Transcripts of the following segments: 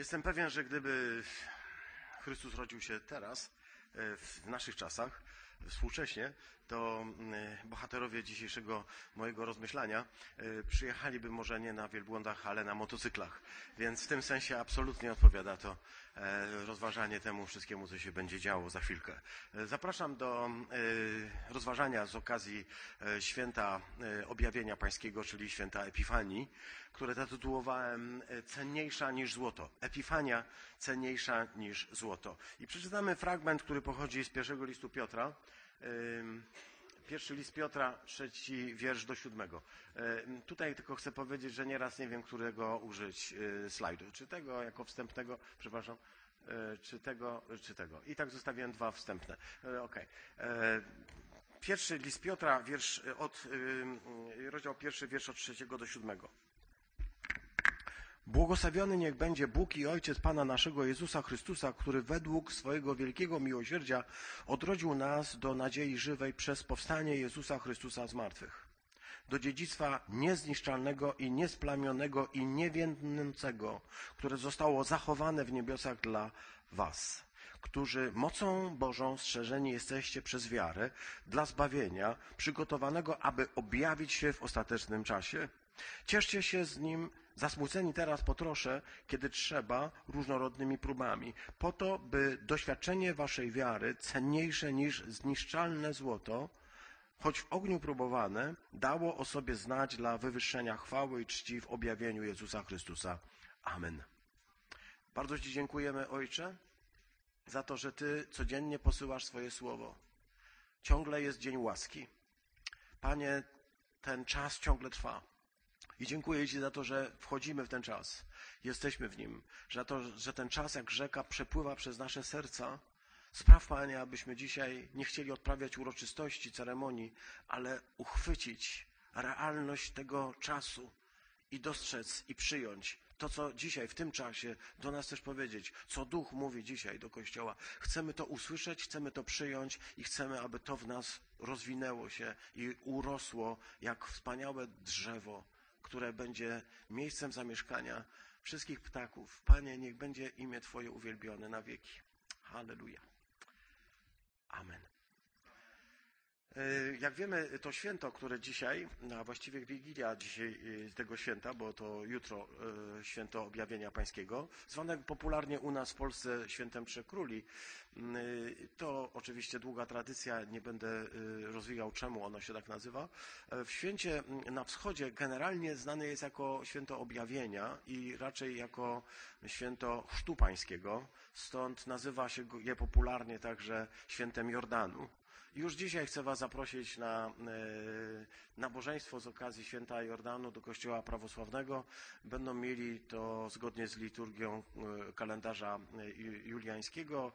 Jestem pewien, że gdyby Chrystus rodził się teraz, e, w naszych czasach, współcześnie, to mm, bohaterowie dzisiejszego mojego rozmyślania e, przyjechaliby może nie na wielbłądach, ale na motocyklach. Więc w tym sensie absolutnie odpowiada to e, rozważanie temu wszystkiemu, co się będzie działo za chwilkę. E, Zapraszam do e, rozważania z okazji e, święta e, objawienia pańskiego, czyli święta Epifanii, które zatytułowałem e, Cenniejsza niż złoto. Epifania cenniejsza niż złoto. I przeczytamy fragment, który pochodzi z pierwszego listu Piotra. Pierwszy list Piotra, trzeci wiersz do siódmego. Tutaj tylko chcę powiedzieć, że nieraz nie wiem, którego użyć y, slajdu. Czy tego jako wstępnego, przepraszam, y, czy tego, czy tego. I tak zostawiłem dwa wstępne. Y, Okej. E, Pierwszy list Piotra, wiersz od, rozdział pierwszy, wiersz od trzeciego do siódmego. Błogosławiony niech będzie Bóg i Ojciec Pana naszego Jezusa Chrystusa, który według swojego wielkiego miłosierdzia odrodził nas do nadziei żywej przez powstanie Jezusa Chrystusa z martwych. Do dziedzictwa niezniszczalnego i niesplamionego i niewiędnącego, które zostało zachowane w niebiosach dla was, którzy mocą Bożą strzeżeni jesteście przez wiarę dla zbawienia, przygotowanego, aby objawić się w ostatecznym czasie. Cieszcie się z nim, zasmuceni teraz po trosze, kiedy trzeba, różnorodnymi próbami, po to, by doświadczenie waszej wiary, cenniejsze niż zniszczalne złoto, choć w ogniu próbowane, dało o sobie znać dla wywyższenia chwały i czci w objawieniu Jezusa Chrystusa. Amen. Bardzo Ci dziękujemy, Ojcze, za to, że Ty codziennie posyłasz swoje słowo. Ciągle jest dzień łaski. Panie, ten czas ciągle trwa. I dziękuję Ci za to, że wchodzimy w ten czas, jesteśmy w nim, za to, że ten czas jak rzeka przepływa przez nasze serca. Spraw, Panie, abyśmy dzisiaj nie chcieli odprawiać uroczystości, ceremonii, ale uchwycić realność tego czasu i dostrzec i przyjąć to, co dzisiaj, w tym czasie do nas też powiedzieć, co Duch mówi dzisiaj do Kościoła. Chcemy to usłyszeć, chcemy to przyjąć i chcemy, aby to w nas rozwinęło się i urosło jak wspaniałe drzewo, które będzie miejscem zamieszkania wszystkich ptaków. Panie, niech będzie imię Twoje uwielbione na wieki. Halleluja. Amen. E, Jak wiemy, to święto, które dzisiaj, a właściwie Wigilia dzisiaj e, tego święta, bo to jutro e, święto objawienia pańskiego, zwane popularnie u nas w Polsce świętem Trzech Króli. Mm, To oczywiście długa tradycja, nie będę rozwijał czemu ono się tak nazywa. W święcie mm, na wschodzie generalnie znane jest jako święto objawienia i raczej jako święto chrztu pańskiego, stąd nazywa się je popularnie także świętem Jordanu. Już dzisiaj chcę Was zaprosić na e, nabożeństwo z okazji święta Jordanu do Kościoła Prawosławnego. Będą mieli to zgodnie z liturgią e, kalendarza e, ju- juliańskiego.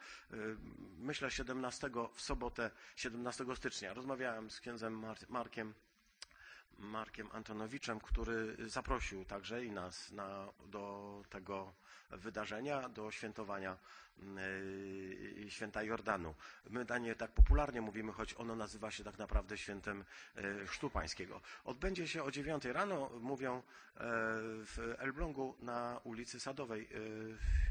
Myślę 17 w sobotę 17 stycznia. Rozmawiałem z księdzem Mar- Markiem Markiem Antonowiczem, który zaprosił także i nas na, do tego wydarzenia, do świętowania święta Jordanu. My na nie tak popularnie mówimy, choć ono nazywa się tak naprawdę świętem yy, Chrztu Pańskiego. Odbędzie się o 9 rano, mówią yy, w Elblągu na ulicy Sadowej.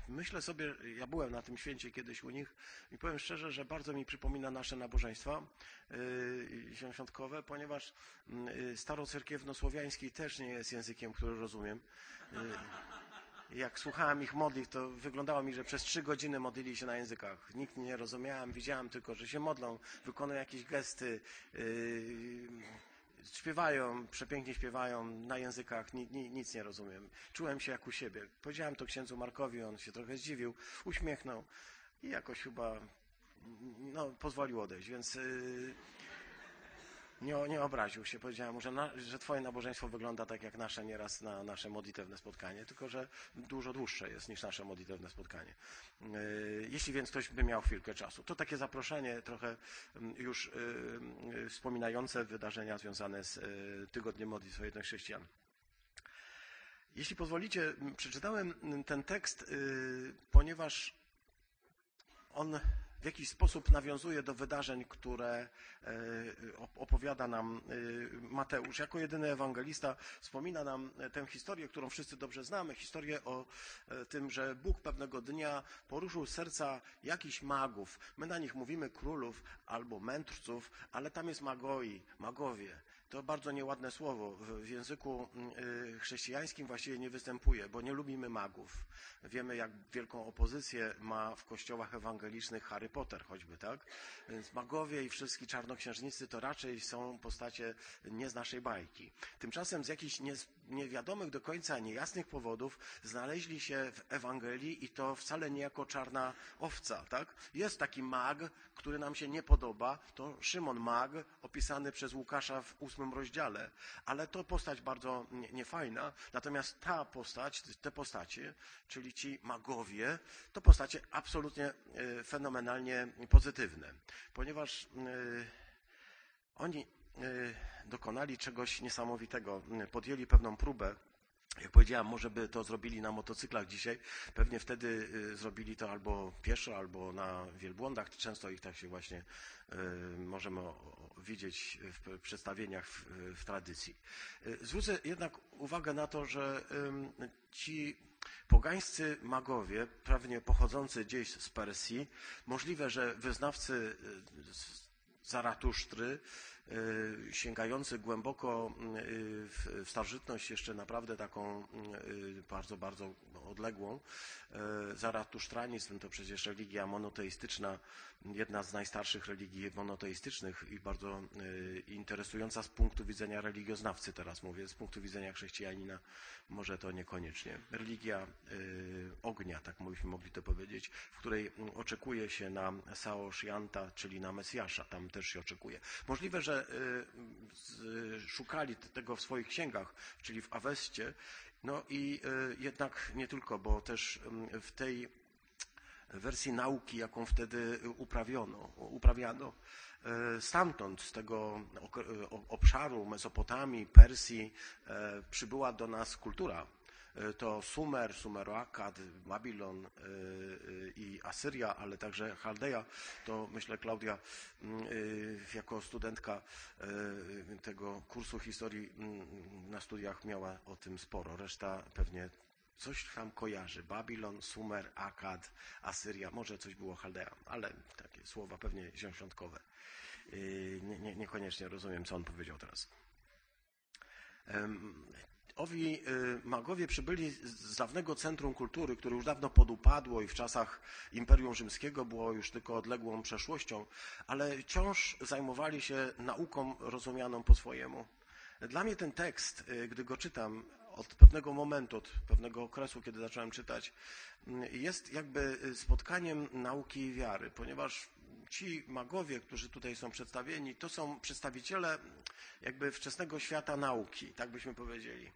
Myślę sobie, ja byłem na tym święcie kiedyś u nich i powiem szczerze, że bardzo mi przypomina nasze nabożeństwa świątkowe, ponieważ yy, starocerkiewno-słowiański też nie jest językiem, który rozumiem. Jak słuchałem ich modlitw, to wyglądało mi, że przez trzy godziny modlili się na językach. Nikt nie rozumiałem, widziałem tylko, że się modlą, wykonują jakieś gesty, yy, śpiewają, przepięknie śpiewają na językach, ni, ni, nic nie rozumiem. Czułem się jak u siebie. Powiedziałem to księdzu Markowi, on się trochę zdziwił, uśmiechnął i jakoś chyba no, pozwolił odejść, więc yy, nie, nie obraził się. Powiedziałem mu, że, na, że twoje nabożeństwo wygląda tak jak nasze nieraz na nasze modlitewne spotkanie, tylko że dużo dłuższe jest niż nasze modlitewne spotkanie. Yy, Jeśli więc ktoś by miał chwilkę czasu. To takie zaproszenie trochę mm, już yy, yy, wspominające wydarzenia związane z Tygodniem Modlitw Jednych Chrześcijan. Jeśli pozwolicie, przeczytałem ten tekst, ponieważ on w jakiś sposób nawiązuje do wydarzeń, które opowiada nam Mateusz. Jako jedyny ewangelista wspomina nam tę historię, którą wszyscy dobrze znamy, historię o tym, że Bóg pewnego dnia poruszył serca jakichś magów. My na nich mówimy królów albo mędrców, ale tam jest magoi, magowie. To bardzo nieładne słowo. W języku y, chrześcijańskim właściwie nie występuje, bo nie lubimy magów. Wiemy, jak wielką opozycję ma w kościołach ewangelicznych Harry Potter choćby, tak? Więc magowie i wszystkie czarnoksiężnicy to raczej są postacie nie z naszej bajki. Tymczasem z jakichś niewiadomych do końca niejasnych powodów znaleźli się w Ewangelii i to wcale nie jako czarna owca, tak? Jest taki mag, który nam się nie podoba, to Szymon Mag, opisany przez Łukasza w ósmym rozdziale, ale to postać bardzo niefajna, natomiast ta postać, te postacie, czyli ci magowie, to postacie absolutnie e, fenomenalnie pozytywne, ponieważ e, oni e, dokonali czegoś niesamowitego, podjęli pewną próbę, jak powiedziałem, może by to zrobili na motocyklach dzisiaj, pewnie wtedy y, zrobili to albo pieszo, albo na wielbłądach. Często ich tak się właśnie y, możemy widzieć w przedstawieniach w, w tradycji. Y, zwrócę jednak uwagę na to, że ci pogańscy magowie, pewnie pochodzący gdzieś z Persji, możliwe, że wyznawcy Zaratusztry, sięgający głęboko y, w starożytność, jeszcze naprawdę taką y, bardzo, bardzo odległą. Zaratusztranizm to przecież religia monoteistyczna, jedna z najstarszych religii monoteistycznych i bardzo interesująca z punktu widzenia religioznawcy, teraz mówię, z punktu widzenia chrześcijanina może to niekoniecznie. Religia ognia, tak byśmy mogli to powiedzieć, w której oczekuje się na Sao Shianta, czyli na Mesjasza, tam też się oczekuje. Możliwe, że y, szukali tego w swoich księgach, czyli w Awestie. No i y, jednak nie tylko, bo też w tej wersji nauki, jaką wtedy uprawiono, uprawiano, y, stamtąd, z tego obszaru Mesopotamii, Persji, przybyła do nas kultura to Sumer, Sumeroakad, Babilon e, e, i Asyria, ale także Chaldeja, to myślę Klaudia mm, jako studentka tego kursu historii mm, na studiach miała o tym sporo. Reszta pewnie coś tam kojarzy. Babilon, Sumer, Akad, Asyria, może coś było Chaldea, ale takie słowa pewnie ziąsiątkowe. Nie, nie, niekoniecznie rozumiem, co on powiedział teraz. Owi y, magowie przybyli z dawnego centrum kultury, które już dawno podupadło i w czasach Imperium Rzymskiego było już tylko odległą przeszłością, ale wciąż zajmowali się nauką rozumianą po swojemu. Dla mnie ten tekst, y, gdy go czytam, od pewnego momentu, od pewnego okresu, kiedy zacząłem czytać, y, jest jakby spotkaniem nauki i wiary, ponieważ ci magowie, którzy tutaj są przedstawieni, to są przedstawiciele jakby wczesnego świata nauki, tak byśmy powiedzieli.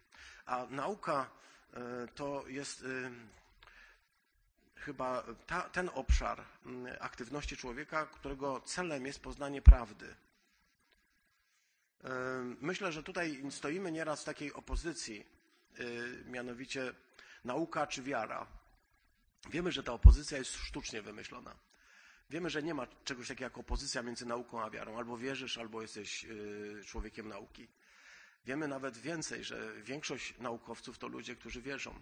A nauka e, to jest e, chyba ta, ten obszar aktywności człowieka, którego celem jest poznanie prawdy. Myślę, że tutaj stoimy nieraz w takiej opozycji, mianowicie nauka czy wiara. Wiemy, że ta opozycja jest sztucznie wymyślona. Wiemy, że nie ma czegoś takiego jak opozycja między nauką a wiarą. Albo wierzysz, albo jesteś y, człowiekiem nauki. Wiemy nawet więcej, że większość naukowców to ludzie, którzy wierzą.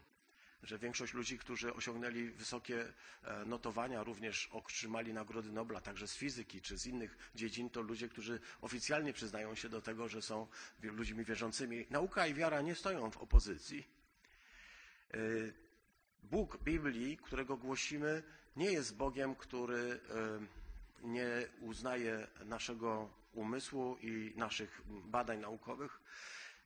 Że większość ludzi, którzy osiągnęli wysokie e, notowania, również otrzymali Nagrody Nobla, także z fizyki czy z innych dziedzin, to ludzie, którzy oficjalnie przyznają się do tego, że są ludźmi wierzącymi. Nauka i wiara nie stoją w opozycji. Y, Bóg Biblii, którego głosimy, nie jest Bogiem, który nie uznaje naszego umysłu i naszych badań naukowych.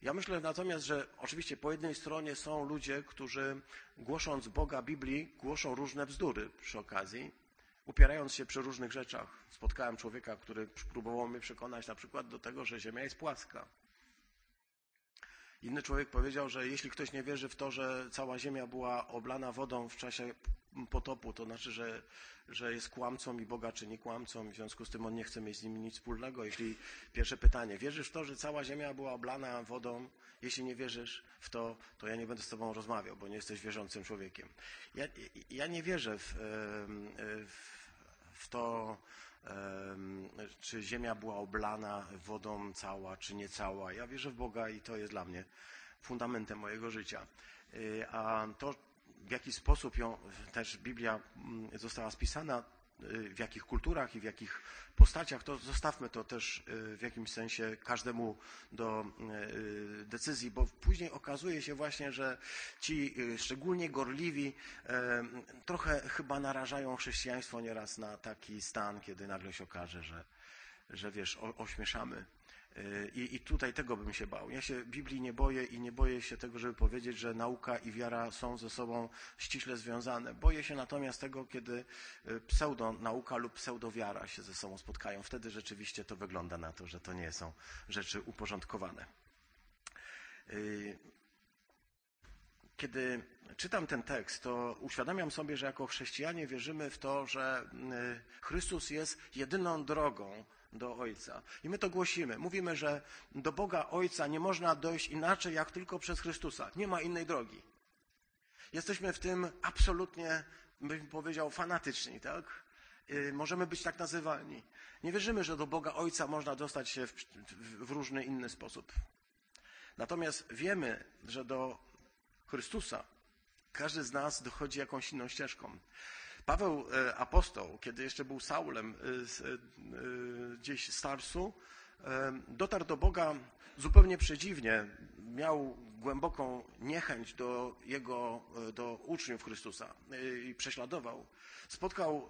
Ja myślę natomiast, że oczywiście po jednej stronie są ludzie, którzy głosząc Boga Biblii, głoszą różne bzdury przy okazji, upierając się przy różnych rzeczach. Spotkałem człowieka, który próbował mnie przekonać na przykład do tego, że Ziemia jest płaska. Inny człowiek powiedział, że jeśli ktoś nie wierzy w to, że cała Ziemia była oblana wodą w czasie potopu, to znaczy, że, że jest kłamcą i Boga czyni kłamcą w związku z tym on nie chce mieć z nimi nic wspólnego. Jeśli pierwsze pytanie, wierzysz w to, że cała Ziemia była oblana wodą? Jeśli nie wierzysz w to, to ja nie będę z tobą rozmawiał, bo nie jesteś wierzącym człowiekiem. Ja, ja nie wierzę w, w w to, czy ziemia była oblana wodą cała, czy nie cała. Ja wierzę w Boga i to jest dla mnie fundamentem mojego życia. Y, A to, w jaki sposób ją też Biblia mm, została spisana, w jakich kulturach i w jakich postaciach, to zostawmy to też y, w jakimś sensie każdemu do y, decyzji, bo później okazuje się właśnie, że ci y, szczególnie gorliwi trochę chyba narażają chrześcijaństwo nieraz na taki stan, kiedy nagle się okaże, że, że wiesz, ośmieszamy. Y, I, I tutaj tego bym się bał. Ja się Biblii nie boję i nie boję się tego, żeby powiedzieć, że nauka i wiara są ze sobą ściśle związane. Boję się natomiast tego, kiedy y, pseudonauka lub pseudowiara się ze sobą spotkają. Wtedy rzeczywiście to wygląda na to, że to nie są rzeczy uporządkowane. Y, Kiedy czytam ten tekst, to uświadamiam sobie, że jako chrześcijanie wierzymy w to, że Chrystus jest jedyną drogą do Ojca. I my to głosimy. Mówimy, że do Boga Ojca nie można dojść inaczej, jak tylko przez Chrystusa. Nie ma innej drogi. Jesteśmy w tym absolutnie, bym powiedział, fanatyczni, tak? Y, Możemy być tak nazywani. Nie wierzymy, że do Boga Ojca można dostać się w, w, w różny inny sposób. Natomiast wiemy, że do Chrystusa każdy z nas dochodzi jakąś inną ścieżką. Paweł e, apostoł, kiedy jeszcze był Saulem e, e, gdzieś z Tarsu, e, dotarł do Boga zupełnie przedziwnie. Miał głęboką niechęć do jego, do uczniów Chrystusa i prześladował. Spotkał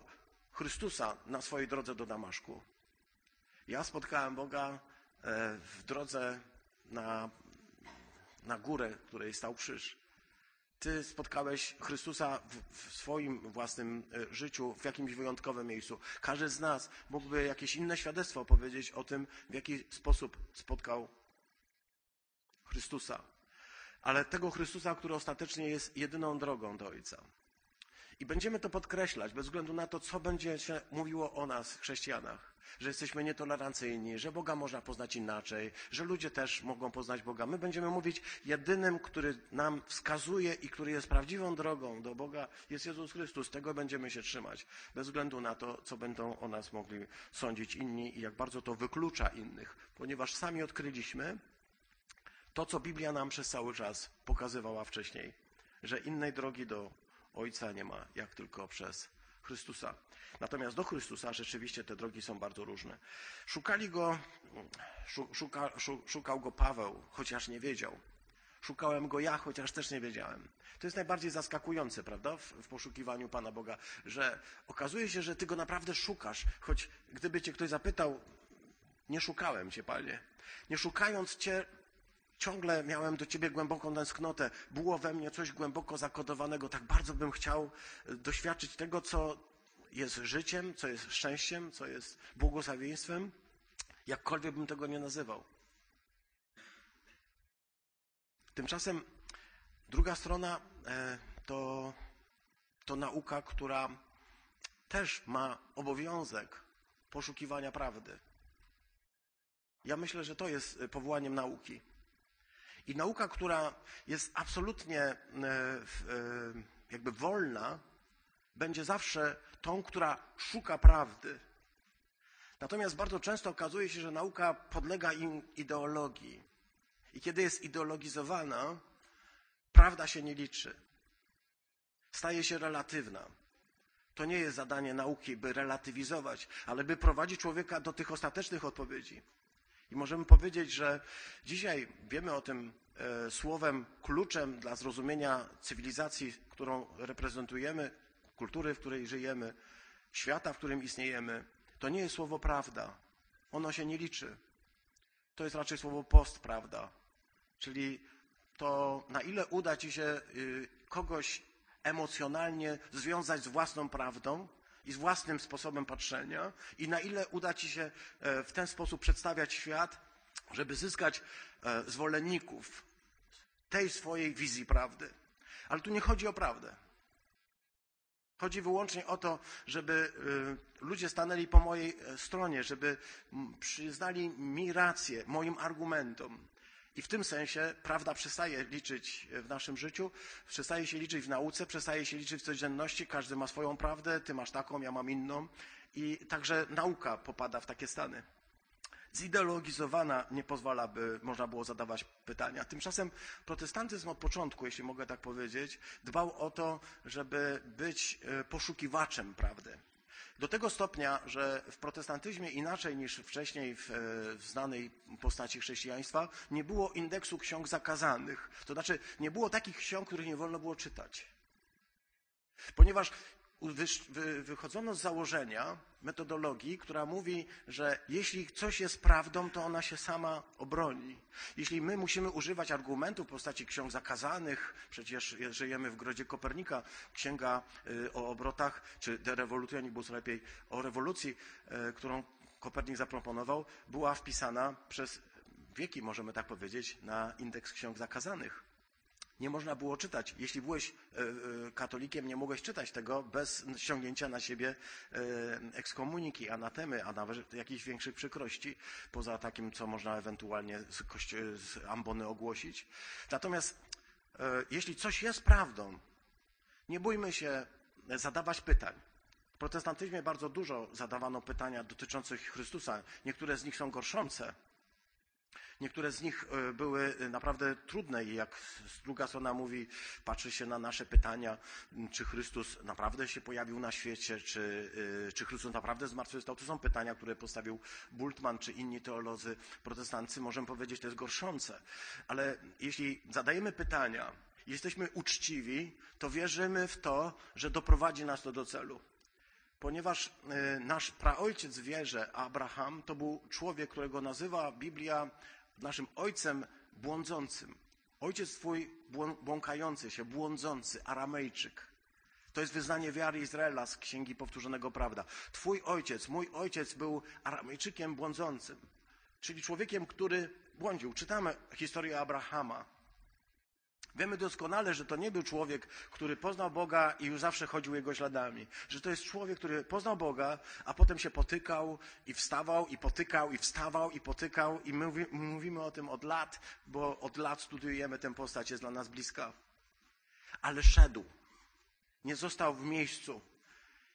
Chrystusa na swojej drodze do Damaszku. Ja spotkałem Boga w drodze na, na górę, której stał krzyż. Ty spotkałeś Chrystusa w, swoim własnym e, życiu, w jakimś wyjątkowym miejscu. Każdy z nas mógłby jakieś inne świadectwo powiedzieć o tym, w jaki sposób spotkał Chrystusa. Ale tego Chrystusa, który ostatecznie jest jedyną drogą do Ojca. I będziemy to podkreślać, bez względu na to, co będzie się mówiło o nas, chrześcijanach. Że jesteśmy nietolerancyjni, że Boga można poznać inaczej, że ludzie też mogą poznać Boga. My będziemy mówić, jedynym, który nam wskazuje i który jest prawdziwą drogą do Boga, jest Jezus Chrystus. Tego będziemy się trzymać, bez względu na to, co będą o nas mogli sądzić inni i jak bardzo to wyklucza innych. Ponieważ sami odkryliśmy to, co Biblia nam przez cały czas pokazywała wcześniej, że innej drogi do Ojca nie ma, jak tylko przez Chrystusa. Natomiast do Chrystusa rzeczywiście te drogi są bardzo różne. Szukali go, szuka, szukał go Paweł, chociaż nie wiedział. Szukałem go ja, chociaż też nie wiedziałem. To jest najbardziej zaskakujące, prawda, w, w, poszukiwaniu Pana Boga, że okazuje się, że Ty go naprawdę szukasz, choć gdyby Cię ktoś zapytał, nie szukałem Cię, Panie. Nie szukając Cię, ciągle miałem do Ciebie głęboką tęsknotę. Było we mnie coś głęboko zakodowanego. Tak bardzo bym chciał doświadczyć tego, co jest życiem, co jest szczęściem, co jest błogosławieństwem, jakkolwiek bym tego nie nazywał. Tymczasem druga strona e, to, to nauka, która też ma obowiązek poszukiwania prawdy. Ja myślę, że to jest powołaniem nauki. I nauka, która jest absolutnie e, e, jakby wolna, będzie zawsze tą, która szuka prawdy. Natomiast bardzo często okazuje się, że nauka podlega im ideologii. I kiedy jest ideologizowana, prawda się nie liczy. Staje się relatywna. To nie jest zadanie nauki, by relatywizować, ale by prowadzić człowieka do tych ostatecznych odpowiedzi. I możemy powiedzieć, że dzisiaj wiemy o tym e, słowem kluczem dla zrozumienia cywilizacji, którą reprezentujemy, kultury, w której żyjemy, świata, w którym istniejemy. To nie jest słowo prawda. Ono się nie liczy. To jest raczej słowo postprawda. Czyli to, na ile uda ci się y, kogoś emocjonalnie związać z własną prawdą, i z własnym sposobem patrzenia i na ile uda Ci się e, w ten sposób przedstawiać świat, żeby zyskać e, zwolenników tej swojej wizji prawdy. Ale tu nie chodzi o prawdę. Chodzi wyłącznie o to, żeby e, ludzie stanęli po mojej stronie, żeby przyznali mi rację moim argumentom. I w tym sensie prawda przestaje liczyć w naszym życiu, przestaje się liczyć w nauce, przestaje się liczyć w codzienności. Każdy ma swoją prawdę, ty masz taką, ja mam inną. I także nauka popada w takie stany. Zideologizowana nie pozwala, by można było zadawać pytania. Tymczasem protestantyzm od początku, jeśli mogę tak powiedzieć, dbał o to, żeby być e, poszukiwaczem prawdy. Do tego stopnia, że w protestantyzmie inaczej niż wcześniej w, e, w, znanej postaci chrześcijaństwa nie było indeksu ksiąg zakazanych. To znaczy nie było takich ksiąg, których nie wolno było czytać. Ponieważ wychodzono z założenia, metodologii, która mówi, że jeśli coś jest prawdą, to ona się sama obroni. Jeśli my musimy używać argumentów w postaci ksiąg zakazanych, przecież żyjemy w grodzie Kopernika, księga y, o obrotach, czy De Revolutionibus lepiej, o rewolucji, y, którą Kopernik zaproponował, była wpisana przez wieki, możemy tak powiedzieć, na indeks ksiąg zakazanych nie można było czytać. Jeśli byłeś e, e, katolikiem, nie mogłeś czytać tego bez ściągnięcia na siebie e, ekskomuniki, anatemy, a nawet jakichś większych przykrości, poza takim, co można ewentualnie z, z ambony ogłosić. Natomiast jeśli coś jest prawdą, nie bójmy się zadawać pytań. W protestantyzmie bardzo dużo zadawano pytania dotyczących Chrystusa. Niektóre z nich są gorszące, Niektóre z nich e, były naprawdę trudne i jak druga strona mówi, patrzy się na nasze pytania, czy Chrystus naprawdę się pojawił na świecie, czy, e, czy Chrystus naprawdę zmartwychwstał. To są pytania, które postawił Bultmann czy inni teolodzy protestancy. Możemy powiedzieć, to jest gorszące. Ale jeśli zadajemy pytania, jesteśmy uczciwi, to wierzymy w to, że doprowadzi nas to do celu ponieważ e, nasz praojciec wierze, Abraham, to był człowiek, którego nazywa Biblia naszym ojcem błądzącym. Ojciec twój błąkający się, błądzący, aramejczyk. To jest wyznanie wiary Izraela z Księgi Powtórzonego Prawda. Twój ojciec, mój ojciec był aramejczykiem błądzącym, czyli człowiekiem, który błądził. Czytamy historię Abrahama. Wiemy doskonale, że to nie był człowiek, który poznał Boga i już zawsze chodził jego śladami. Że to jest człowiek, który poznał Boga, a potem się potykał i wstawał, i potykał, i wstawał, i potykał. I my mówimy o tym od lat, bo od lat studiujemy tę postać, jest dla nas bliska. Ale szedł. Nie został w miejscu.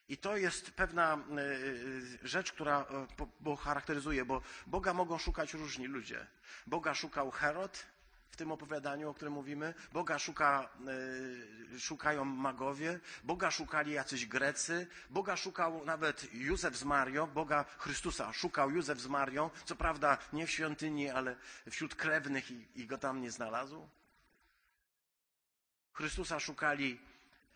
I to jest pewna e, e, rzecz, która e, bo charakteryzuje, bo Boga mogą szukać różni ludzie. Boga szukał Herod, w tym opowiadaniu, o którym mówimy. Boga szuka, y, szukają magowie, Boga szukali jacyś Grecy, Boga szukał nawet Józef z Marią, Boga Chrystusa szukał Józef z Marią, co prawda nie w świątyni, ale wśród krewnych i, i go tam nie znalazł. Chrystusa szukali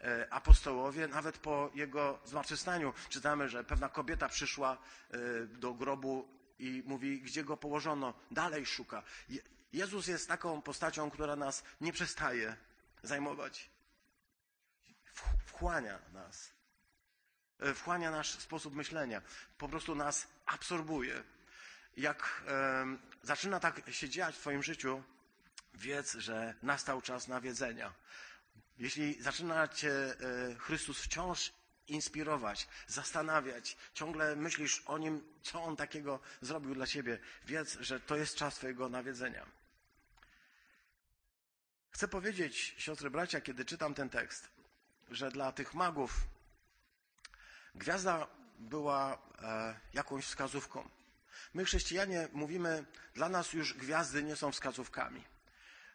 e, apostołowie, nawet po jego zmartwychwstaniu czytamy, że pewna kobieta przyszła e, do grobu i mówi, gdzie go położono. Dalej szuka. Jezus jest taką postacią, która nas nie przestaje zajmować. Wchłania nas. E, wchłania nasz sposób myślenia. Po prostu nas absorbuje. Jak e, zaczyna tak się dziać w Twoim życiu, wiedz, że nastał czas nawiedzenia. Jeśli zaczyna Cię e, Chrystus wciąż inspirować, zastanawiać, ciągle myślisz o Nim, co On takiego zrobił dla Ciebie, wiedz, że to jest czas Twojego nawiedzenia. Chcę powiedzieć, siostry bracia, kiedy czytam ten tekst, że dla tych magów gwiazda była e, jakąś wskazówką. My, chrześcijanie, mówimy, dla nas już gwiazdy nie są wskazówkami.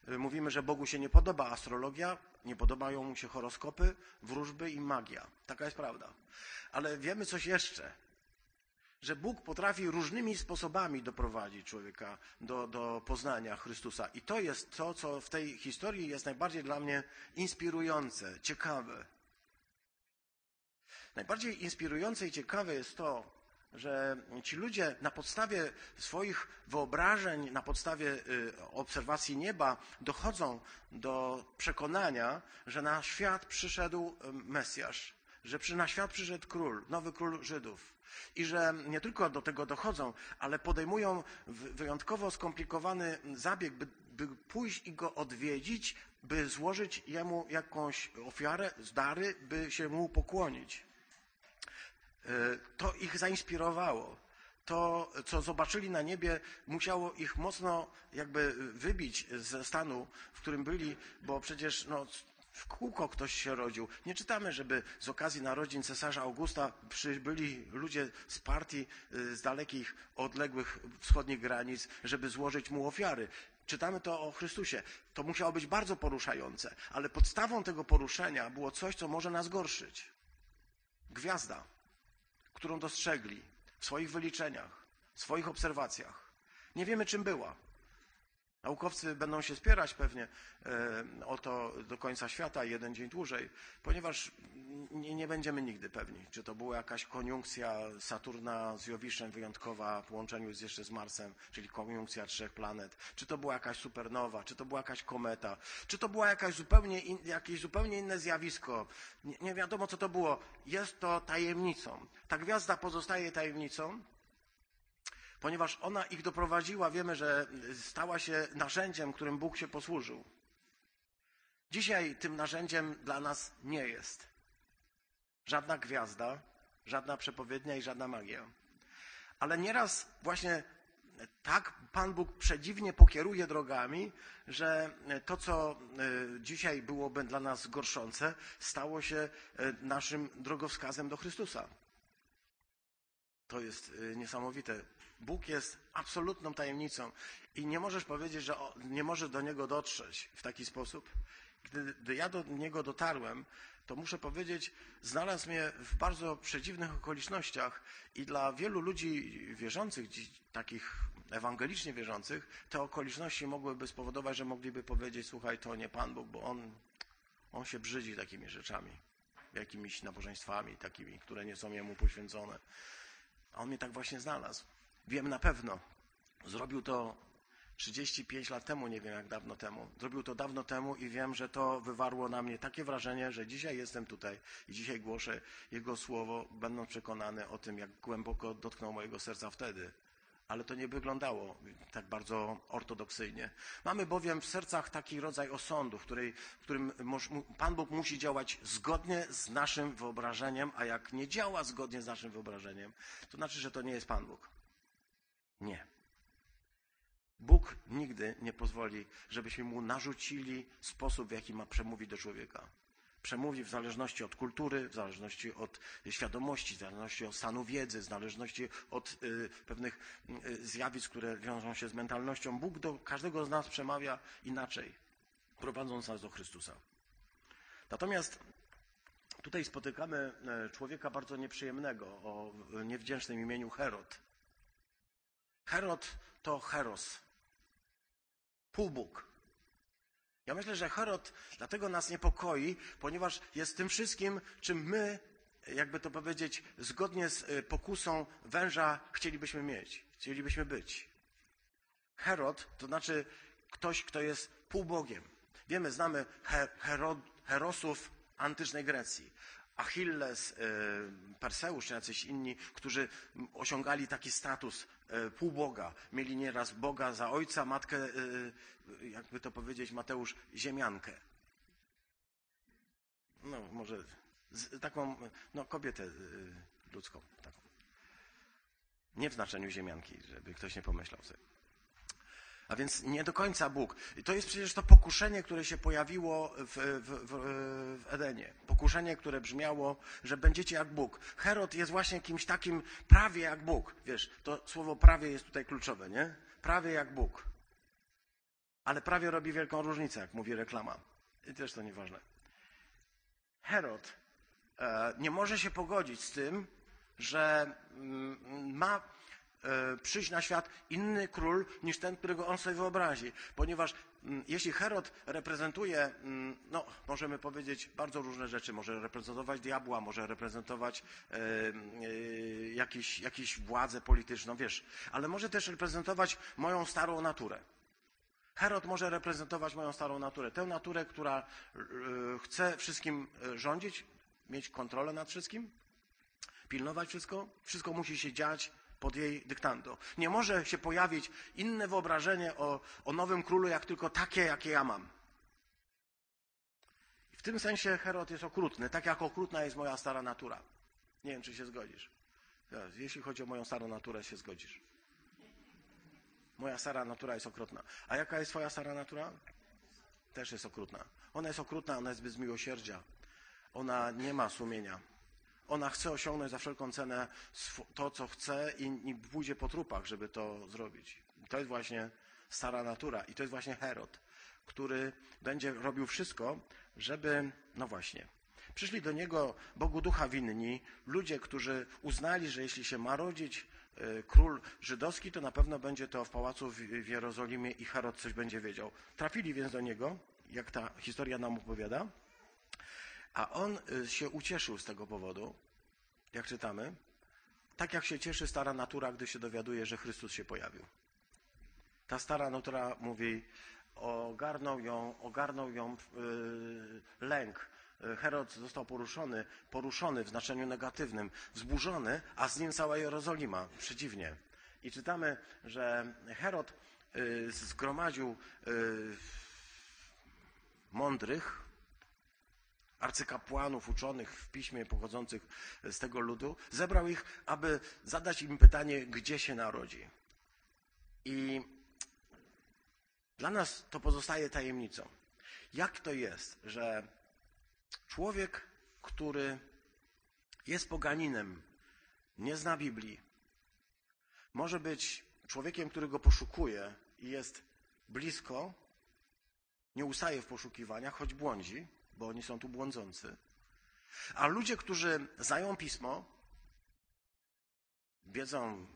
E, mówimy, że Bogu się nie podoba astrologia, nie podobają mu się horoskopy, wróżby i magia. Taka jest prawda. Ale wiemy coś jeszcze że Bóg potrafi różnymi sposobami doprowadzić człowieka do, do poznania Chrystusa. I to jest to, co w tej historii jest najbardziej dla mnie inspirujące, ciekawe. Najbardziej inspirujące i ciekawe jest to, że ci ludzie na podstawie swoich wyobrażeń, na podstawie y, obserwacji nieba dochodzą do przekonania, że na świat przyszedł y, Mesjasz, że na świat przyszedł król, nowy król Żydów. I że nie tylko do tego dochodzą, ale podejmują wyjątkowo skomplikowany zabieg, by, by pójść i go odwiedzić, by złożyć jemu jakąś ofiarę, dary, by się mu pokłonić. E, to ich zainspirowało. to, co zobaczyli na niebie, musiało ich mocno jakby wybić ze stanu, w którym byli, bo przecież no, w kółko ktoś się rodził. Nie czytamy, żeby z okazji narodzin cesarza Augusta przybyli ludzie z partii y, z dalekich, odległych wschodnich granic, żeby złożyć mu ofiary. Czytamy to o Chrystusie. To musiało być bardzo poruszające, ale podstawą tego poruszenia było coś, co może nas gorszyć. Gwiazda, którą dostrzegli w swoich wyliczeniach, w swoich obserwacjach. Nie wiemy, czym była. Naukowcy będą się spierać pewnie e, o to do końca świata, jeden dzień dłużej, ponieważ nie, będziemy nigdy pewni, czy to była jakaś koniunkcja Saturna z Jowiszem wyjątkowa w połączeniu z, jeszcze z Marsem, czyli koniunkcja trzech planet, czy to była jakaś supernowa, czy to była jakaś kometa, czy to było jakaś zupełnie in, jakieś zupełnie inne zjawisko. Nie, nie wiadomo, co to było. Jest to tajemnicą. Ta gwiazda pozostaje tajemnicą, ponieważ ona ich doprowadziła, wiemy, że stała się narzędziem, którym Bóg się posłużył. Dzisiaj tym narzędziem dla nas nie jest żadna gwiazda, żadna przepowiednia i żadna magia. Ale nieraz właśnie tak Pan Bóg przedziwnie pokieruje drogami, że to, co e, dzisiaj byłoby dla nas gorszące, stało się e, naszym drogowskazem do Chrystusa. To jest e, niesamowite. Bóg jest absolutną tajemnicą i nie możesz powiedzieć, że nie możesz do Niego dotrzeć w taki sposób. Gdy, ja do Niego dotarłem, to muszę powiedzieć, znalazł mnie w bardzo przedziwnych okolicznościach i dla wielu ludzi wierzących, takich ewangelicznie wierzących, te okoliczności mogłyby spowodować, że mogliby powiedzieć, słuchaj, to nie Pan Bóg, bo On, on się brzydzi takimi rzeczami, jakimiś nabożeństwami takimi, które nie są Jemu poświęcone. A On mnie tak właśnie znalazł. Wiem na pewno. Zrobił to 35 lat temu, nie wiem jak dawno temu. Zrobił to dawno temu i wiem, że to wywarło na mnie takie wrażenie, że dzisiaj jestem tutaj i dzisiaj głoszę Jego słowo, będąc przekonany o tym, jak głęboko dotknął mojego serca wtedy. Ale to nie wyglądało tak bardzo ortodoksyjnie. Mamy bowiem w sercach taki rodzaj osądu, w, której, w którym Pan Bóg musi działać zgodnie z naszym wyobrażeniem, a jak nie działa zgodnie z naszym wyobrażeniem, to znaczy, że to nie jest Pan Bóg. Nie. Bóg nigdy nie pozwoli, żebyśmy mu narzucili sposób, w jaki ma przemówić do człowieka. Przemówi w zależności od kultury, w zależności od świadomości, w zależności od stanu wiedzy, w zależności od y, pewnych y, zjawisk, które wiążą się z mentalnością. Bóg do każdego z nas przemawia inaczej, prowadząc nas do Chrystusa. Natomiast tutaj spotykamy e, człowieka bardzo nieprzyjemnego o niewdzięcznym imieniu Herod. Herod to Heros, półbóg. Ja myślę, że Herod dlatego nas niepokoi, ponieważ jest tym wszystkim, czym my, jakby to powiedzieć, zgodnie z y, pokusą węża chcielibyśmy mieć, chcielibyśmy być. Herod to znaczy ktoś, kto jest półbogiem. Wiemy, znamy Herosów antycznej Grecji. Achilles, y, Perseusz czy jacyś inni, którzy osiągali taki status y, półboga. Mieli nieraz Boga za ojca, matkę, y, jakby to powiedzieć, Mateusz, ziemiankę. No, może taką, no, kobietę ludzką. Taką. Nie w znaczeniu ziemianki, żeby ktoś nie pomyślał sobie. A więc nie do końca Bóg. I to jest przecież to pokuszenie, które się pojawiło w, w, w, Edenie. Pokuszenie, które brzmiało, że będziecie jak Bóg. Herod jest właśnie kimś takim prawie jak Bóg. Wiesz, to słowo prawie jest tutaj kluczowe, nie? Prawie jak Bóg. Ale prawie robi wielką różnicę, jak mówi reklama. I też to nieważne. Herod e, nie może się pogodzić z tym, że mm, ma przyjść na świat inny król niż ten, którego on sobie wyobrazi. Ponieważ mm, jeśli Herod reprezentuje, mm, no, możemy powiedzieć bardzo różne rzeczy, może reprezentować diabła, może reprezentować e, e, jakiś, jakąś władzę polityczną, wiesz, ale może też reprezentować moją starą naturę. Herod może reprezentować moją starą naturę, tę naturę, która e, chce wszystkim e, rządzić, mieć kontrolę nad wszystkim, pilnować wszystko, wszystko musi się dziać pod jej dyktando. Nie może się pojawić inne wyobrażenie o, o nowym królu, jak tylko takie, jakie ja mam. W tym sensie Herod jest okrutny, tak jak okrutna jest moja stara natura. Nie wiem, czy się zgodzisz. Jeśli chodzi o moją starą naturę, się zgodzisz. Moja stara natura jest okrutna. A jaka jest twoja stara natura? Też jest okrutna. Ona jest okrutna, ona jest bez miłosierdzia. Ona nie ma sumienia. Ona chce osiągnąć za wszelką cenę to, co chce i, pójdzie po trupach, żeby to zrobić. To jest właśnie stara natura. I to jest właśnie Herod, który będzie robił wszystko, żeby, no właśnie, przyszli do niego Bogu Ducha winni, ludzie, którzy uznali, że jeśli się ma rodzić e, król żydowski, to na pewno będzie to w pałacu w Jerozolimie i Herod coś będzie wiedział. Trafili więc do niego, jak ta historia nam opowiada, a on y, się ucieszył z tego powodu, jak czytamy, tak jak się cieszy stara natura, gdy się dowiaduje, że Chrystus się pojawił. Ta stara natura mówi, ogarnął ją, ogarnął ją yy, lęk. Herod został poruszony, poruszony w znaczeniu negatywnym, wzburzony, a z nim cała Jerozolima, przeciwnie. I czytamy, że Herod y, zgromadził y, mądrych, arcykapłanów uczonych w piśmie pochodzących z tego ludu, zebrał ich, aby zadać im pytanie, gdzie się narodzi. I dla nas to pozostaje tajemnicą. Jak to jest, że człowiek, który jest poganinem, nie zna Biblii, może być człowiekiem, który go poszukuje i jest blisko, nie ustaje w poszukiwaniach, choć błądzi, bo oni są tu błądzący. A ludzie, którzy znają pismo, wiedzą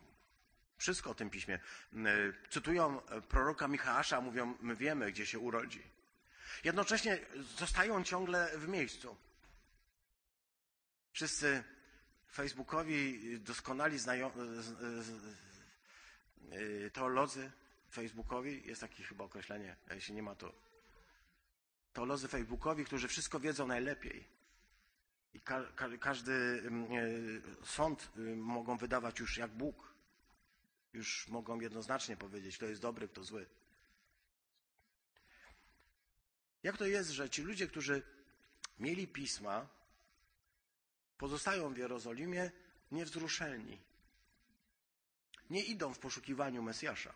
wszystko o tym piśmie, y, cytują proroka Michała, mówią, my wiemy, gdzie się urodzi. Jednocześnie zostają ciągle w miejscu. Wszyscy Facebookowi doskonali znają, y, teolodzy Facebookowi, jest takie chyba określenie, jeśli nie ma to teolodzy Facebookowi, którzy wszystko wiedzą najlepiej. I ka ka każdy y, sąd y, mogą wydawać już jak Bóg. Już mogą jednoznacznie powiedzieć, kto jest dobry, kto zły. Jak to jest, że ci ludzie, którzy mieli pisma, pozostają w Jerozolimie niewzruszeni? Nie idą w poszukiwaniu Mesjasza.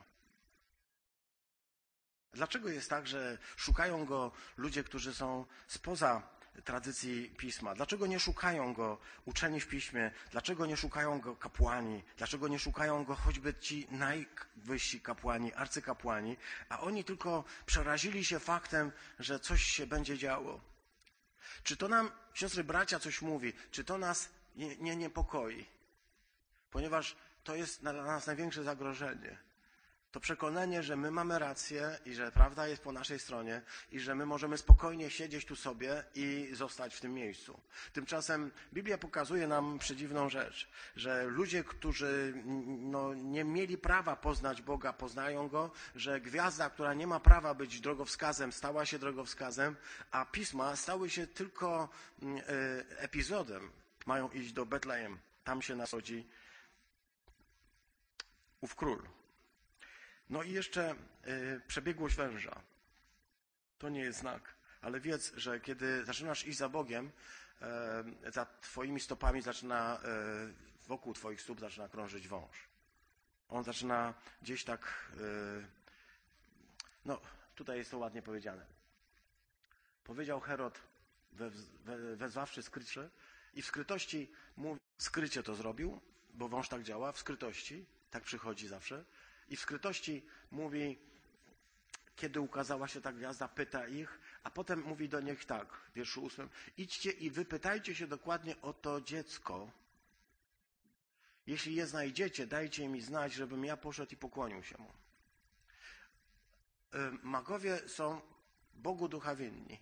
Dlaczego jest tak, że szukają go ludzie, którzy są spoza tradycji pisma? Dlaczego nie szukają go uczeni w piśmie? Dlaczego nie szukają go kapłani? Dlaczego nie szukają go choćby ci najwyżsi kapłani, arcykapłani? A oni tylko przerazili się faktem, że coś się będzie działo. Czy to nam, siostry bracia, coś mówi? Czy to nas nie, nie niepokoi? Ponieważ to jest dla nas największe zagrożenie to przekonanie, że my mamy rację i że prawda jest po naszej stronie i że my możemy spokojnie siedzieć tu sobie i zostać w tym miejscu. Tymczasem Biblia pokazuje nam przedziwną rzecz, że ludzie, którzy no, nie mieli prawa poznać Boga, poznają Go, że gwiazda, która nie ma prawa być drogowskazem, stała się drogowskazem, a pisma stały się tylko y, epizodem. Mają iść do Betlejem, tam się narodzi ów król. No i jeszcze y, przebiegłość węża. To nie jest znak, ale wiedz, że kiedy zaczynasz iść za Bogiem, y, za Twoimi stopami zaczyna, y, wokół Twoich stóp zaczyna krążyć wąż. On zaczyna gdzieś tak, no tutaj jest to ładnie powiedziane. Powiedział Herod, we, we, wezwawszy skrycie, i w skrytości mówi, skrycie to zrobił, bo wąż tak działa, w skrytości, tak przychodzi zawsze, i w skrytości mówi, kiedy ukazała się ta gwiazda, pyta ich, a potem mówi do nich tak, w wierszu ósmym, idźcie i wypytajcie się dokładnie o to dziecko. Jeśli je znajdziecie, dajcie mi znać, żebym ja poszedł i pokłonił się mu. Magowie są Bogu ducha winni.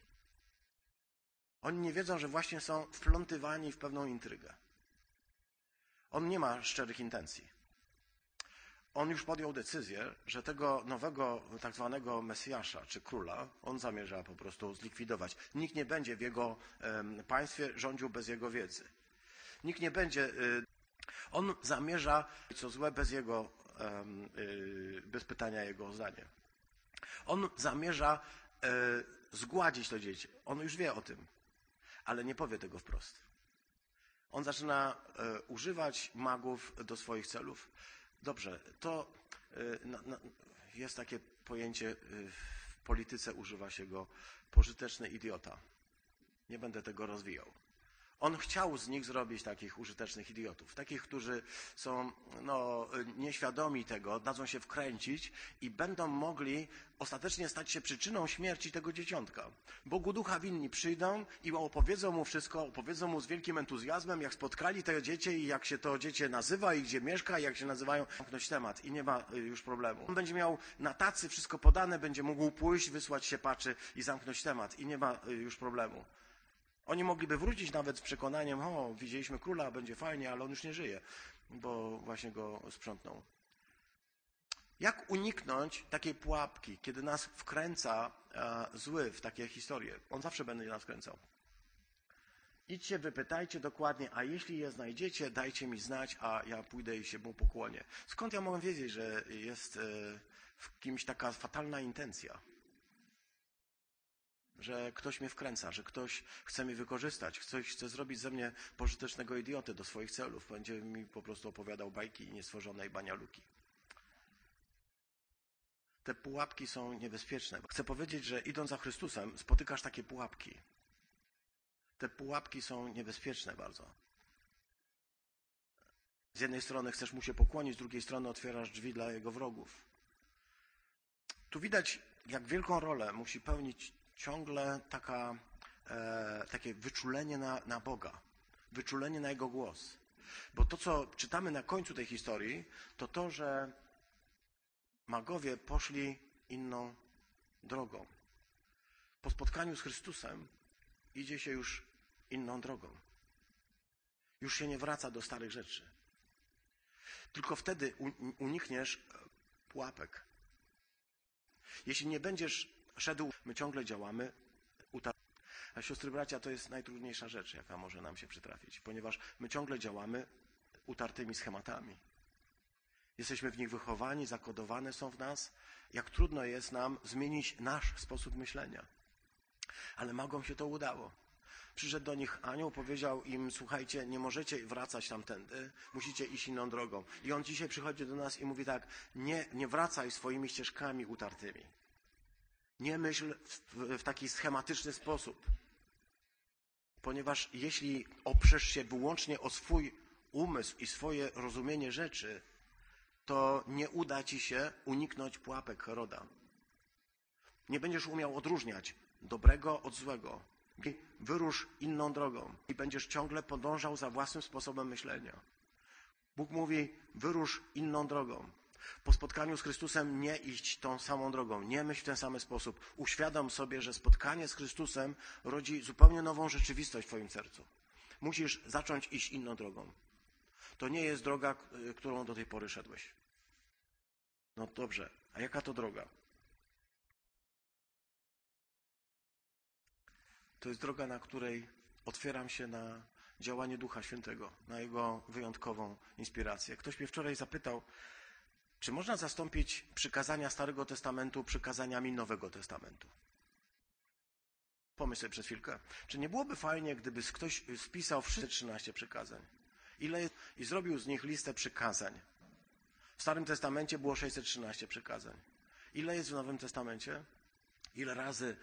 Oni nie wiedzą, że właśnie są wplątywani w pewną intrygę. On nie ma szczerych intencji on już podjął decyzję, że tego nowego tak zwanego Mesjasza czy króla on zamierza po prostu zlikwidować. Nikt nie będzie w jego państwie rządził bez jego wiedzy. Nikt nie będzie. Y, on zamierza co złe bez jego, y, bez pytania jego zdanie. On zamierza e, zgładzić to dzieci. On już wie o tym, ale nie powie tego wprost. On zaczyna e, używać magów do swoich celów. Dobrze, to na, jest takie pojęcie, e, w polityce używa się go pożyteczny idiota. Nie będę tego rozwijał. On chciał z nich zrobić takich użytecznych idiotów, takich, którzy są no, nieświadomi tego, dadzą się wkręcić i będą mogli ostatecznie stać się przyczyną śmierci tego dzieciątka. Bogu ducha winni przyjdą i opowiedzą mu wszystko, opowiedzą mu z wielkim entuzjazmem, jak spotkali te dziecię i jak się to dziecię nazywa i gdzie mieszka i jak się nazywają, zamknąć temat i nie ma y, już problemu. On będzie miał na tacy wszystko podane, będzie mógł pójść, wysłać się paczy i zamknąć temat i nie ma y, już problemu. Oni mogliby wrócić nawet z przekonaniem, o, widzieliśmy króla, będzie fajnie, ale on już nie żyje, bo właśnie go sprzątnął. Jak uniknąć takiej pułapki, kiedy nas wkręca e, zły w takie historie? On zawsze będzie nas wkręcał. Idźcie, wypytajcie dokładnie, a jeśli je znajdziecie, dajcie mi znać, a ja pójdę i się mu pokłonię. Skąd ja mogę wiedzieć, że jest e, w kimś taka fatalna intencja? Że ktoś mnie wkręca, że ktoś chce mnie wykorzystać, ktoś chce zrobić ze mnie pożytecznego idioty do swoich celów. Będzie mi po prostu opowiadał bajki niestworzonej banialuki. Te pułapki są niebezpieczne. Chcę powiedzieć, że idąc za Chrystusem, spotykasz takie pułapki. Te pułapki są niebezpieczne bardzo. Z jednej strony chcesz mu się pokłonić, z drugiej strony otwierasz drzwi dla jego wrogów. Tu widać, jak wielką rolę musi pełnić ciągle taka, e, takie wyczulenie na, na Boga, wyczulenie na Jego głos. Bo to, co czytamy na końcu tej historii, to to, że magowie poszli inną drogą. Po spotkaniu z Chrystusem idzie się już inną drogą. Już się nie wraca do starych rzeczy. Tylko wtedy unikniesz pułapek. Jeśli nie będziesz szedł, my ciągle działamy. A siostry bracia, to jest najtrudniejsza rzecz, jaka może nam się przytrafić, ponieważ my ciągle działamy utartymi schematami. Jesteśmy w nich wychowani, zakodowane są w nas. Jak trudno jest nam zmienić nasz sposób myślenia. Ale magom się to udało. Przyszedł do nich anioł, powiedział im, słuchajcie, nie możecie wracać tamtędy, musicie iść inną drogą. I on dzisiaj przychodzi do nas i mówi tak, nie, nie wracaj swoimi ścieżkami utartymi. Nie myśl w, w taki schematyczny sposób. Ponieważ jeśli oprzesz się wyłącznie o swój umysł i swoje rozumienie rzeczy, to nie uda ci się uniknąć pułapek Heroda. Nie będziesz umiał odróżniać dobrego od złego. Wyrusz inną drogą i będziesz ciągle podążał za własnym sposobem myślenia. Bóg mówi: wyrusz inną drogą. Po spotkaniu z Chrystusem nie iść tą samą drogą, nie myśl w ten sam sposób. Uświadom sobie, że spotkanie z Chrystusem rodzi zupełnie nową rzeczywistość w Twoim sercu. Musisz zacząć iść inną drogą. To nie jest droga, którą do tej pory szedłeś. No dobrze, a jaka to droga? To jest droga, na której otwieram się na działanie Ducha Świętego, na Jego wyjątkową inspirację. Ktoś mnie wczoraj zapytał, czy można zastąpić przykazania Starego Testamentu przykazaniami Nowego Testamentu? Pomyśl sobie przez chwilkę. Czy nie byłoby fajnie, gdyby ktoś spisał wszystkie 13 przykazań ile i zrobił z nich listę przykazań? W Starym Testamencie było 613 przykazań. Ile jest w Nowym Testamencie? Ile razy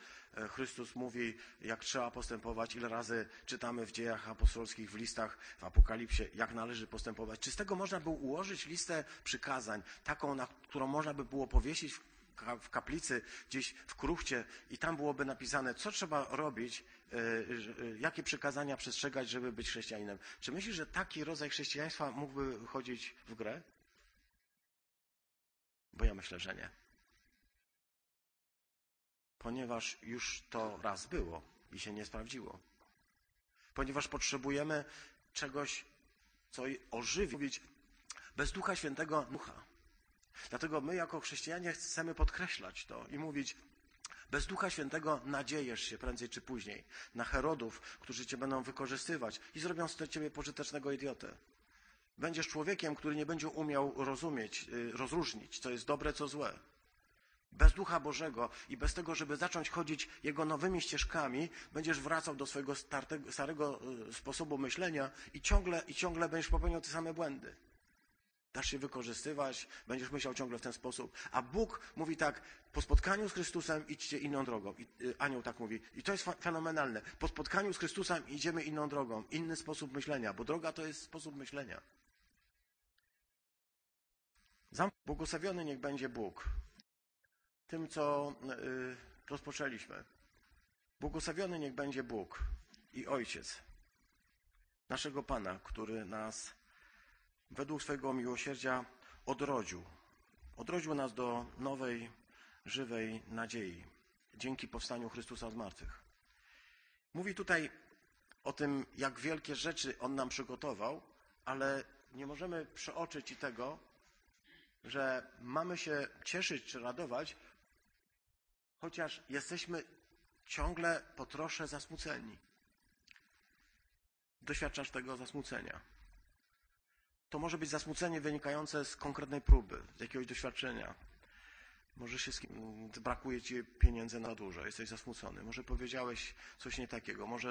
Chrystus mówi, jak trzeba postępować, ile razy czytamy w dziejach apostolskich, w listach, w Apokalipsie, jak należy postępować. Czy z tego można było ułożyć listę przykazań, taką, na którą można by było powiesić w kaplicy, gdzieś w kruchcie i tam byłoby napisane, co trzeba robić, e, e, jakie przykazania przestrzegać, żeby być chrześcijaninem. Czy myślisz, że taki rodzaj chrześcijaństwa mógłby chodzić w grę? Bo ja myślę, że nie ponieważ już to raz było i się nie sprawdziło. Ponieważ potrzebujemy czegoś, co ożywi. Bez Ducha Świętego ducha. Dlatego my jako chrześcijanie chcemy podkreślać to i mówić, bez Ducha Świętego nadziejesz się prędzej czy później na Herodów, którzy cię będą wykorzystywać i zrobią z ciebie pożytecznego idiotę. Będziesz człowiekiem, który nie będzie umiał rozumieć, y, rozróżnić, co jest dobre, co złe. Bez Ducha Bożego i bez tego, żeby zacząć chodzić Jego nowymi ścieżkami, będziesz wracał do swojego starego y, sposobu myślenia i ciągle, i ciągle będziesz popełniał te same błędy. Dasz się wykorzystywać, będziesz myślał ciągle w ten sposób. A Bóg mówi tak, po spotkaniu z Chrystusem idźcie inną drogą. I, y, anioł tak mówi. I to jest fenomenalne. Po spotkaniu z Chrystusem idziemy inną drogą, inny sposób myślenia, bo droga to jest sposób myślenia. Błogosławiony niech będzie Bóg. Tym, co y, rozpoczęliśmy. Błogosławiony niech będzie Bóg i Ojciec naszego Pana, który nas według swojego miłosierdzia odrodził. Odrodził nas do nowej, żywej nadziei dzięki powstaniu Chrystusa z martwych. Mówi tutaj o tym, jak wielkie rzeczy On nam przygotował, ale nie możemy przeoczyć i tego, że mamy się cieszyć czy radować, chociaż jesteśmy ciągle po trosze zasmuceni. Doświadczasz tego zasmucenia. To może być zasmucenie wynikające z konkretnej próby, z jakiegoś doświadczenia. Może się brakuje ci pieniędzy na dużo, jesteś zasmucony. Może powiedziałeś coś nie takiego. Może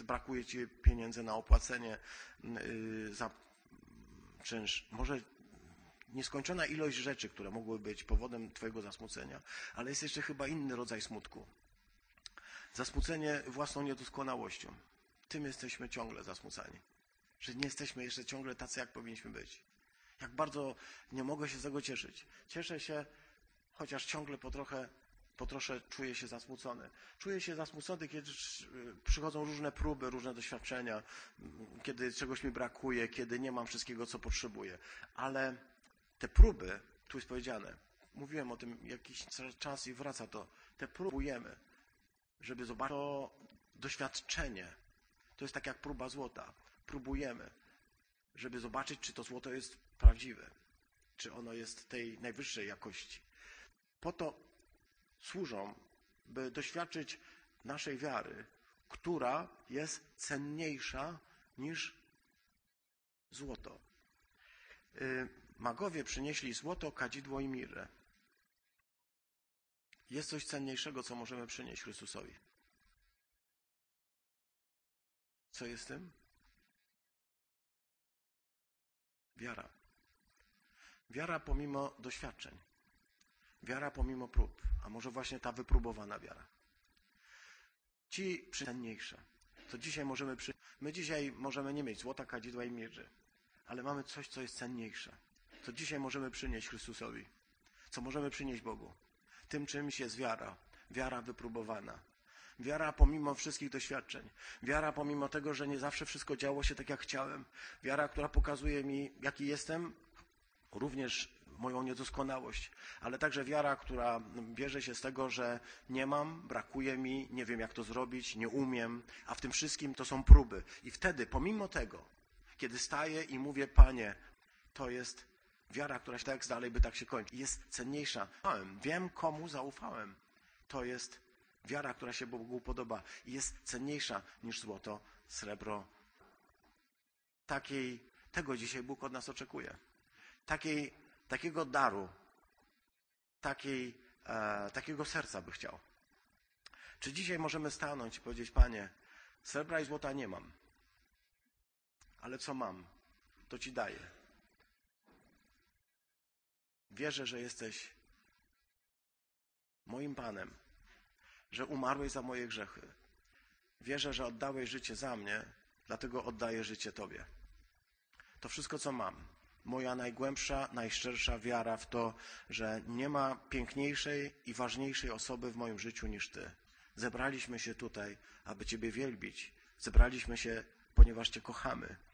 y, brakuje ci pieniędzy na opłacenie y, za czynsz. Może nieskończona ilość rzeczy, które mogły być powodem twojego zasmucenia, ale jest jeszcze chyba inny rodzaj smutku. Zasmucenie własną niedoskonałością. Tym jesteśmy ciągle zasmucani że nie jesteśmy jeszcze ciągle tacy, jak powinniśmy być. Jak bardzo nie mogę się z tego cieszyć. Cieszę się, chociaż ciągle po trochę, po trosze czuję się zasmucony. Czuję się zasmucony, kiedy przychodzą różne próby, różne doświadczenia, kiedy czegoś mi brakuje, kiedy nie mam wszystkiego, co potrzebuję. Ale te próby, tu jest powiedziane, mówiłem o tym jakiś czas i wraca to, te próbujemy, żeby zobaczyć to doświadczenie. To jest tak jak próba złota próbujemy, żeby zobaczyć, czy to złoto jest prawdziwe, czy ono jest tej najwyższej jakości. Po to służą, by doświadczyć naszej wiary, która jest cenniejsza niż złoto. Magowie przynieśli złoto, kadzidło i mirę. Jest coś cenniejszego, co możemy przynieść Chrystusowi. Co jest tym? Wiara. Wiara pomimo doświadczeń. Wiara pomimo prób, a może właśnie ta wypróbowana wiara. Ci cenniejsze. To dzisiaj możemy przy... My dzisiaj możemy nie mieć złota, kadzidła i mierzy, ale mamy coś, co jest cenniejsze. Co dzisiaj możemy przynieść Chrystusowi. Co możemy przynieść Bogu. Tym czymś jest wiara. Wiara wypróbowana. Wiara pomimo wszystkich doświadczeń. Wiara pomimo tego, że nie zawsze wszystko działo się tak, jak chciałem. Wiara, która pokazuje mi, jaki jestem, również moją niedoskonałość, ale także wiara, która bierze się z tego, że nie mam, brakuje mi, nie wiem jak to zrobić, nie umiem, a w tym wszystkim to są próby. I wtedy, pomimo tego, kiedy staję i mówię, Panie, to jest wiara, która się tak dalej by tak się kończy, jest cenniejsza. Wiem, komu zaufałem. To jest Wiara, która się Bogu podoba i jest cenniejsza niż złoto, srebro. Takiej, tego dzisiaj Bóg od nas oczekuje. Takiej, takiego daru, takiej, e, takiego serca by chciał. Czy dzisiaj możemy stanąć i powiedzieć, Panie, srebra i złota nie mam, ale co mam, to Ci daję. Wierzę, że jesteś moim Panem, że umarłeś za moje grzechy. Wierzę, że oddałeś życie za mnie, dlatego oddaję życie Tobie. To wszystko, co mam. Moja najgłębsza, najszczersza wiara w to, że nie ma piękniejszej i ważniejszej osoby w moim życiu niż Ty. Zebraliśmy się tutaj, aby Ciebie wielbić. Zebraliśmy się, ponieważ Cię kochamy.